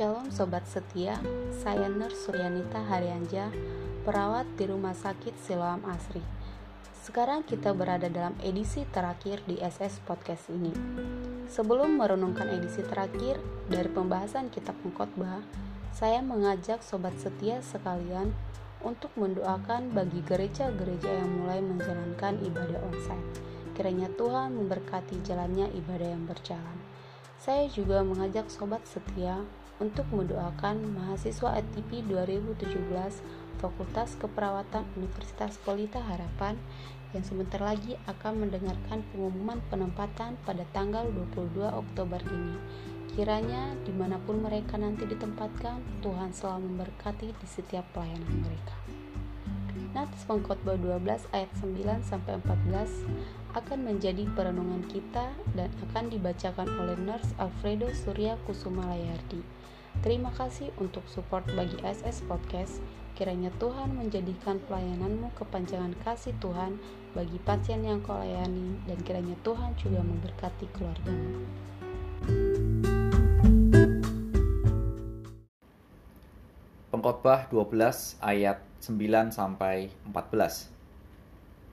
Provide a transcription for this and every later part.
Shalom Sobat Setia, saya Nur Suryanita Haryanja, perawat di Rumah Sakit Siloam Asri. Sekarang kita berada dalam edisi terakhir di SS Podcast ini. Sebelum merenungkan edisi terakhir dari pembahasan kitab pengkhotbah, saya mengajak Sobat Setia sekalian untuk mendoakan bagi gereja-gereja yang mulai menjalankan ibadah onsite. Kiranya Tuhan memberkati jalannya ibadah yang berjalan. Saya juga mengajak Sobat Setia untuk mendoakan mahasiswa ATP 2017 Fakultas Keperawatan Universitas Polita Harapan yang sebentar lagi akan mendengarkan pengumuman penempatan pada tanggal 22 Oktober ini. Kiranya di mana pun mereka nanti ditempatkan, Tuhan selalu memberkati di setiap pelayanan mereka. Nats Pengkhotbah 12 ayat 9 sampai 14 akan menjadi perenungan kita dan akan dibacakan oleh Nurse Alfredo Surya Kusuma Layardi. Terima kasih untuk support bagi SS Podcast. Kiranya Tuhan menjadikan pelayananmu kepanjangan kasih Tuhan bagi pasien yang kau layani dan kiranya Tuhan juga memberkati keluargamu. Pengkhotbah 12 ayat 9 sampai 14.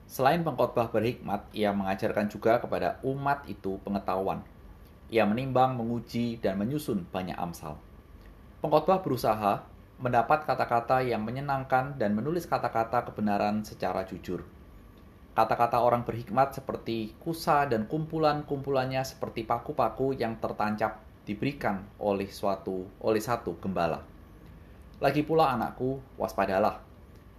Selain pengkhotbah berhikmat, ia mengajarkan juga kepada umat itu pengetahuan. Ia menimbang, menguji, dan menyusun banyak amsal. Pengkhotbah berusaha mendapat kata-kata yang menyenangkan dan menulis kata-kata kebenaran secara jujur. Kata-kata orang berhikmat seperti kusa dan kumpulan-kumpulannya seperti paku-paku yang tertancap diberikan oleh suatu oleh satu gembala. Lagi pula anakku, waspadalah.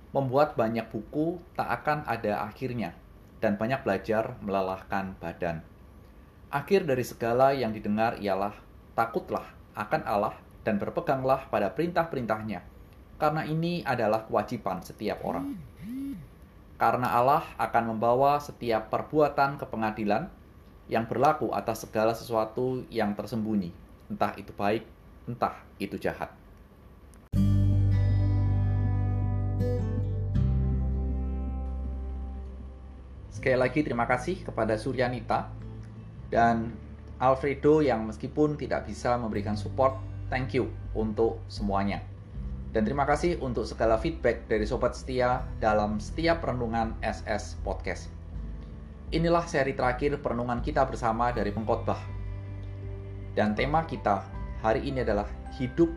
Membuat banyak buku tak akan ada akhirnya, dan banyak belajar melelahkan badan. Akhir dari segala yang didengar ialah takutlah akan Allah dan berpeganglah pada perintah-perintahnya, karena ini adalah kewajiban setiap orang. Karena Allah akan membawa setiap perbuatan ke pengadilan yang berlaku atas segala sesuatu yang tersembunyi, entah itu baik, entah itu jahat. Sekali lagi terima kasih kepada Suryanita dan Alfredo yang meskipun tidak bisa memberikan support, thank you untuk semuanya. Dan terima kasih untuk segala feedback dari sobat setia dalam setiap renungan SS Podcast. Inilah seri terakhir perenungan kita bersama dari pengkhotbah. Dan tema kita hari ini adalah hidup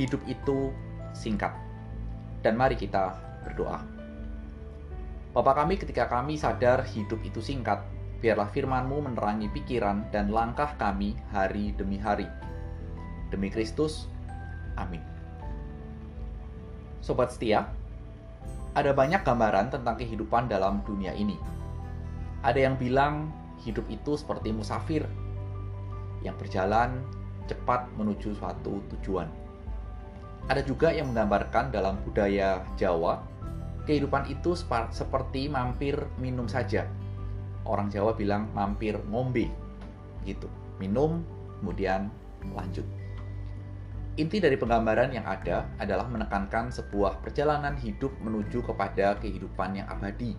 hidup itu singkat. Dan mari kita berdoa. Bapa kami ketika kami sadar hidup itu singkat, biarlah firman-Mu menerangi pikiran dan langkah kami hari demi hari. Demi Kristus, amin. Sobat setia, ada banyak gambaran tentang kehidupan dalam dunia ini. Ada yang bilang hidup itu seperti musafir yang berjalan cepat menuju suatu tujuan. Ada juga yang menggambarkan dalam budaya Jawa, kehidupan itu seperti mampir minum saja. Orang Jawa bilang mampir ngombe, gitu. Minum, kemudian lanjut. Inti dari penggambaran yang ada adalah menekankan sebuah perjalanan hidup menuju kepada kehidupan yang abadi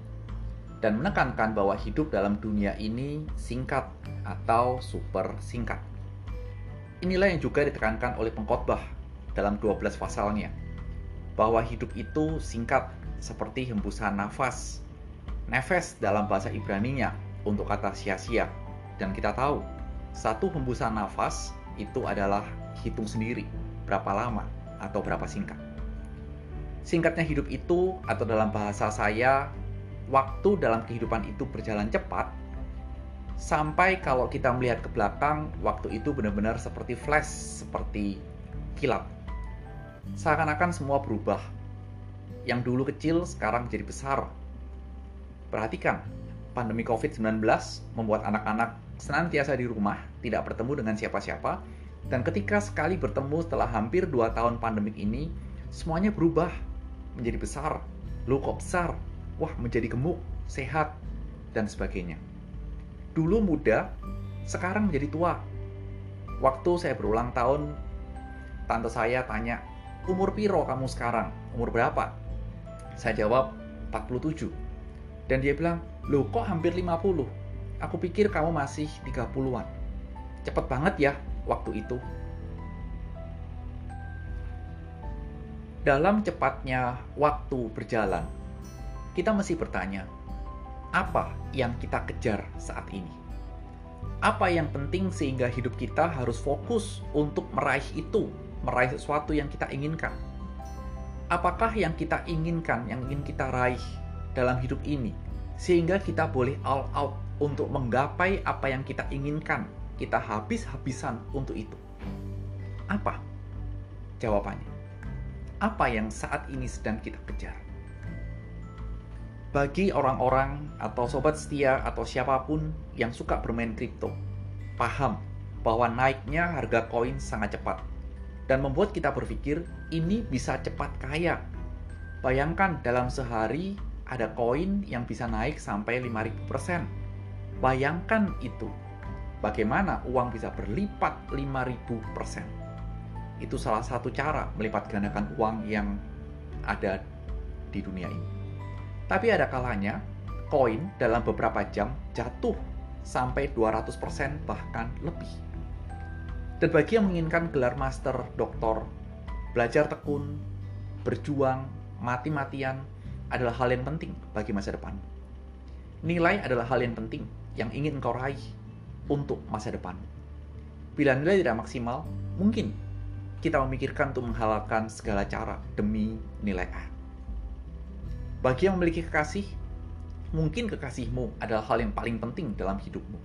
dan menekankan bahwa hidup dalam dunia ini singkat atau super singkat. Inilah yang juga ditekankan oleh pengkhotbah dalam 12 pasalnya, bahwa hidup itu singkat seperti hembusan nafas. Nefes dalam bahasa Ibraninya untuk kata sia-sia. Dan kita tahu, satu hembusan nafas itu adalah hitung sendiri berapa lama atau berapa singkat. Singkatnya hidup itu, atau dalam bahasa saya, waktu dalam kehidupan itu berjalan cepat, sampai kalau kita melihat ke belakang, waktu itu benar-benar seperti flash, seperti kilat. Seakan-akan semua berubah. Yang dulu kecil, sekarang jadi besar. Perhatikan, pandemi COVID-19 membuat anak-anak senantiasa di rumah, tidak bertemu dengan siapa-siapa, dan ketika sekali bertemu setelah hampir 2 tahun pandemik ini, semuanya berubah menjadi besar. Lu kok besar? Wah, menjadi gemuk, sehat, dan sebagainya. Dulu muda, sekarang menjadi tua. Waktu saya berulang tahun, tante saya tanya, umur piro kamu sekarang? Umur berapa? Saya jawab, 47. Dan dia bilang, loh kok hampir 50? Aku pikir kamu masih 30-an. Cepet banget ya waktu itu. dalam cepatnya waktu berjalan, kita mesti bertanya, apa yang kita kejar saat ini? Apa yang penting sehingga hidup kita harus fokus untuk meraih itu, meraih sesuatu yang kita inginkan? Apakah yang kita inginkan, yang ingin kita raih dalam hidup ini, sehingga kita boleh all out untuk menggapai apa yang kita inginkan, kita habis-habisan untuk itu? Apa jawabannya? apa yang saat ini sedang kita kejar. Bagi orang-orang atau sobat setia atau siapa pun yang suka bermain kripto, paham bahwa naiknya harga koin sangat cepat dan membuat kita berpikir ini bisa cepat kaya. Bayangkan dalam sehari ada koin yang bisa naik sampai 5000%. Bayangkan itu. Bagaimana uang bisa berlipat 5000%. Itu salah satu cara melipat gandakan uang yang ada di dunia ini. Tapi ada kalanya koin dalam beberapa jam jatuh sampai 200% bahkan lebih. Dan bagi yang menginginkan gelar master, doktor, belajar tekun, berjuang, mati-matian adalah hal yang penting bagi masa depan. Nilai adalah hal yang penting yang ingin engkau raih untuk masa depan. Bila nilai tidak maksimal, mungkin kita memikirkan untuk menghalalkan segala cara demi nilai A. Bagi yang memiliki kekasih, mungkin kekasihmu adalah hal yang paling penting dalam hidupmu.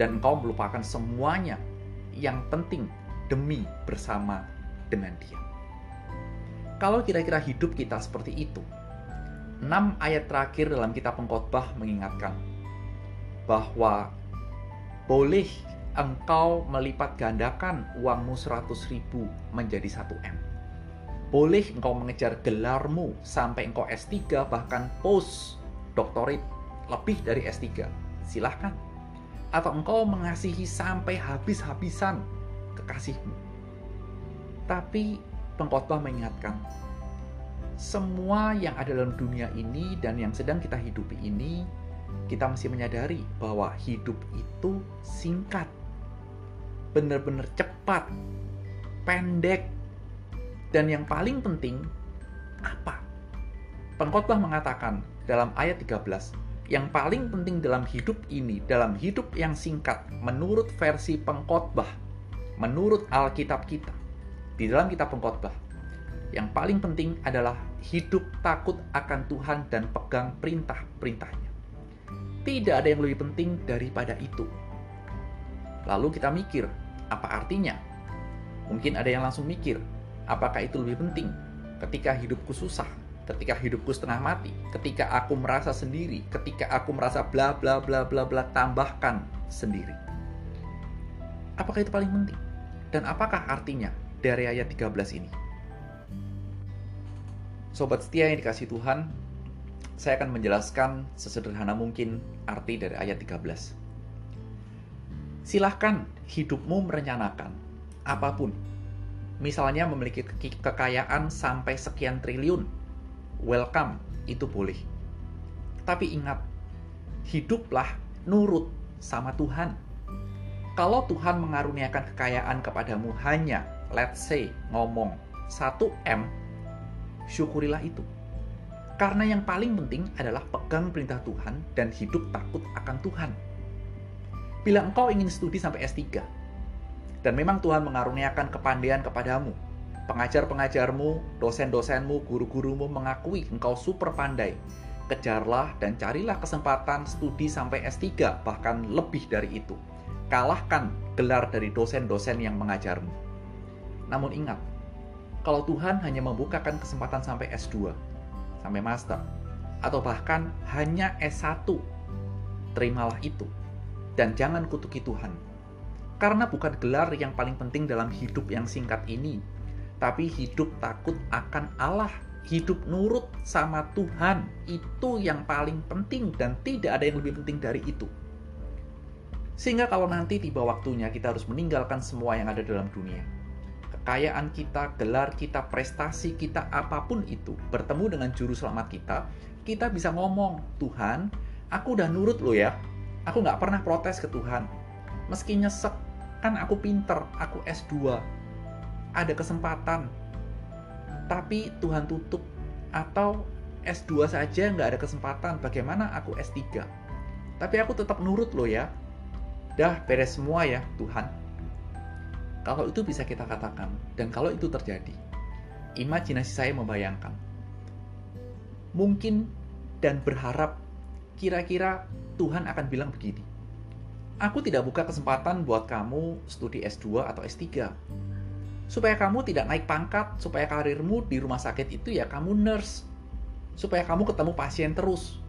Dan engkau melupakan semuanya yang penting demi bersama dengan dia. Kalau kira-kira hidup kita seperti itu, enam ayat terakhir dalam kitab pengkhotbah mengingatkan bahwa boleh engkau melipat gandakan uangmu 100 ribu menjadi 1 M. Boleh engkau mengejar gelarmu sampai engkau S3 bahkan post doktorit lebih dari S3. Silahkan. Atau engkau mengasihi sampai habis-habisan kekasihmu. Tapi pengkhotbah mengingatkan, semua yang ada dalam dunia ini dan yang sedang kita hidupi ini, kita mesti menyadari bahwa hidup itu singkat benar-benar cepat, pendek, dan yang paling penting apa? Pengkhotbah mengatakan dalam ayat 13, yang paling penting dalam hidup ini, dalam hidup yang singkat, menurut versi pengkhotbah, menurut Alkitab kita, di dalam kitab pengkhotbah, yang paling penting adalah hidup takut akan Tuhan dan pegang perintah-perintahnya. Tidak ada yang lebih penting daripada itu. Lalu kita mikir, apa artinya? Mungkin ada yang langsung mikir, apakah itu lebih penting ketika hidupku susah, ketika hidupku setengah mati, ketika aku merasa sendiri, ketika aku merasa bla bla bla bla bla tambahkan sendiri. Apakah itu paling penting? Dan apakah artinya dari ayat 13 ini? Sobat setia yang dikasih Tuhan, saya akan menjelaskan sesederhana mungkin arti dari ayat 13. Silahkan hidupmu merencanakan apa pun. Misalnya memiliki kekayaan sampai sekian triliun. Welcome, itu boleh. Tapi ingat, hiduplah nurut sama Tuhan. Kalau Tuhan mengaruniakan kekayaan kepadamu hanya, let's say, ngomong 1M, syukurilah itu. Karena yang paling penting adalah pegang perintah Tuhan dan hidup takut akan Tuhan. Bila engkau ingin studi sampai S3, dan memang Tuhan mengaruniakan kepandaian kepadamu, pengajar-pengajarmu, dosen-dosenmu, guru-gurumu mengakui engkau super pandai, kejarlah dan carilah kesempatan studi sampai S3, bahkan lebih dari itu. Kalahkan gelar dari dosen-dosen yang mengajarmu. Namun ingat, kalau Tuhan hanya membukakan kesempatan sampai S2, sampai master, atau bahkan hanya S1, terimalah itu dan jangan kutuki Tuhan. Karena bukan gelar yang paling penting dalam hidup yang singkat ini, tapi hidup takut akan Allah, hidup nurut sama Tuhan. Itu yang paling penting dan tidak ada yang lebih penting dari itu. Sehingga kalau nanti tiba waktunya kita harus meninggalkan semua yang ada dalam dunia. Kekayaan kita, gelar kita, prestasi kita, apa pun itu, bertemu dengan juru selamat kita, kita bisa ngomong, Tuhan, aku udah nurut lo ya, Aku nggak pernah protes ke Tuhan. Meski nyesek, kan aku pinter, aku S2. Ada kesempatan. tapi Tuhan tutup atau S2 saja nggak ada kesempatan, bagaimana aku S3? Tapi aku tetap nurut loh ya. Dah beres semua ya Tuhan. Kalau itu bisa kita katakan, dan kalau itu terjadi, imajinasi saya membayangkan. Mungkin dan berharap kira-kira Tuhan akan bilang begini. Aku tidak buka kesempatan buat kamu studi S2 atau S3. Supaya kamu tidak naik pangkat, supaya karirmu di rumah sakit itu ya kamu nurse, supaya kamu ketemu pasien terus.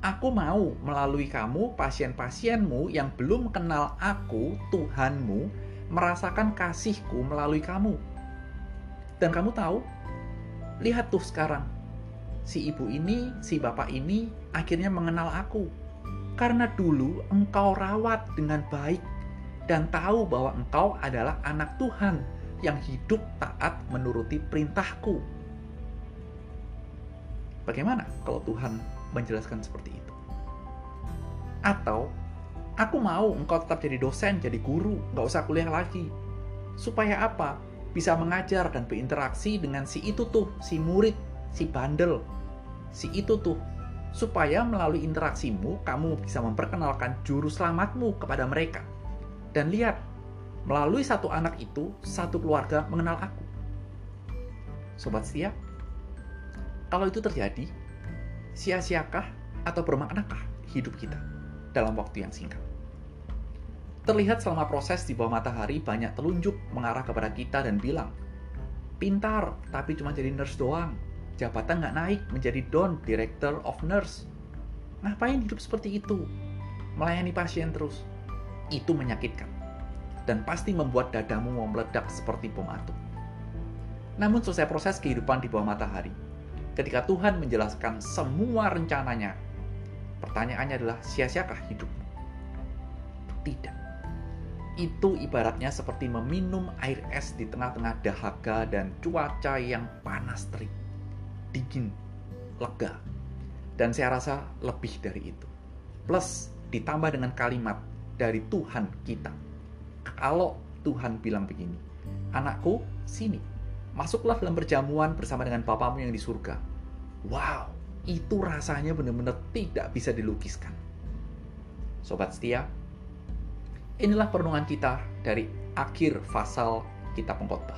Aku mau melalui kamu, pasien-pasienmu yang belum kenal aku, Tuhanmu, merasakan kasihku melalui kamu. Dan kamu tahu, lihat tuh sekarang, si ibu ini, si bapak ini akhirnya mengenal aku. Karena dulu engkau rawat dengan baik dan tahu bahwa engkau adalah anak Tuhan yang hidup taat menuruti perintahku. Bagaimana kalau Tuhan menjelaskan seperti itu? Atau, aku mau engkau tetap jadi dosen, jadi guru, nggak usah kuliah lagi. Supaya apa? Bisa mengajar dan berinteraksi dengan si itu tuh, si murid, si bandel, si itu tuh. Supaya melalui interaksimu, kamu bisa memperkenalkan juru selamatmu kepada mereka. Dan lihat, melalui satu anak itu, satu keluarga mengenal aku. Sobat setia, kalau itu terjadi, sia-siakah atau bermaknakah hidup kita dalam waktu yang singkat? Terlihat selama proses di bawah matahari banyak telunjuk mengarah kepada kita dan bilang, pintar tapi cuma jadi nurse doang, jabatan nggak naik menjadi Don, Director of Nurse. Ngapain hidup seperti itu? Melayani pasien terus. Itu menyakitkan. Dan pasti membuat dadamu mau meledak seperti bom atom. Namun selesai proses kehidupan di bawah matahari, ketika Tuhan menjelaskan semua rencananya, pertanyaannya adalah sia-siakah hidupmu? Tidak. Itu ibaratnya seperti meminum air es di tengah-tengah dahaga dan cuaca yang panas terik, dingin, lega. Dan saya rasa lebih dari itu. Plus ditambah dengan kalimat dari Tuhan kita. Kalau Tuhan bilang begini, anakku, sini, masuklah dalam perjamuan bersama dengan Bapamu yang di surga Wow, itu rasanya benar-benar tidak bisa dilukiskan. Sobat setia, inilah perenungan kita dari akhir fasal kitab pengkhotbah.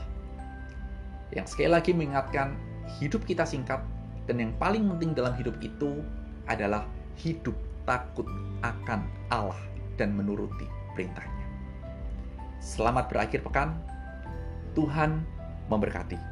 Yang sekali lagi mengingatkan hidup kita singkat dan yang paling penting dalam hidup itu adalah hidup takut akan Allah dan menuruti perintahnya. Selamat berakhir pekan. Tuhan memberkati.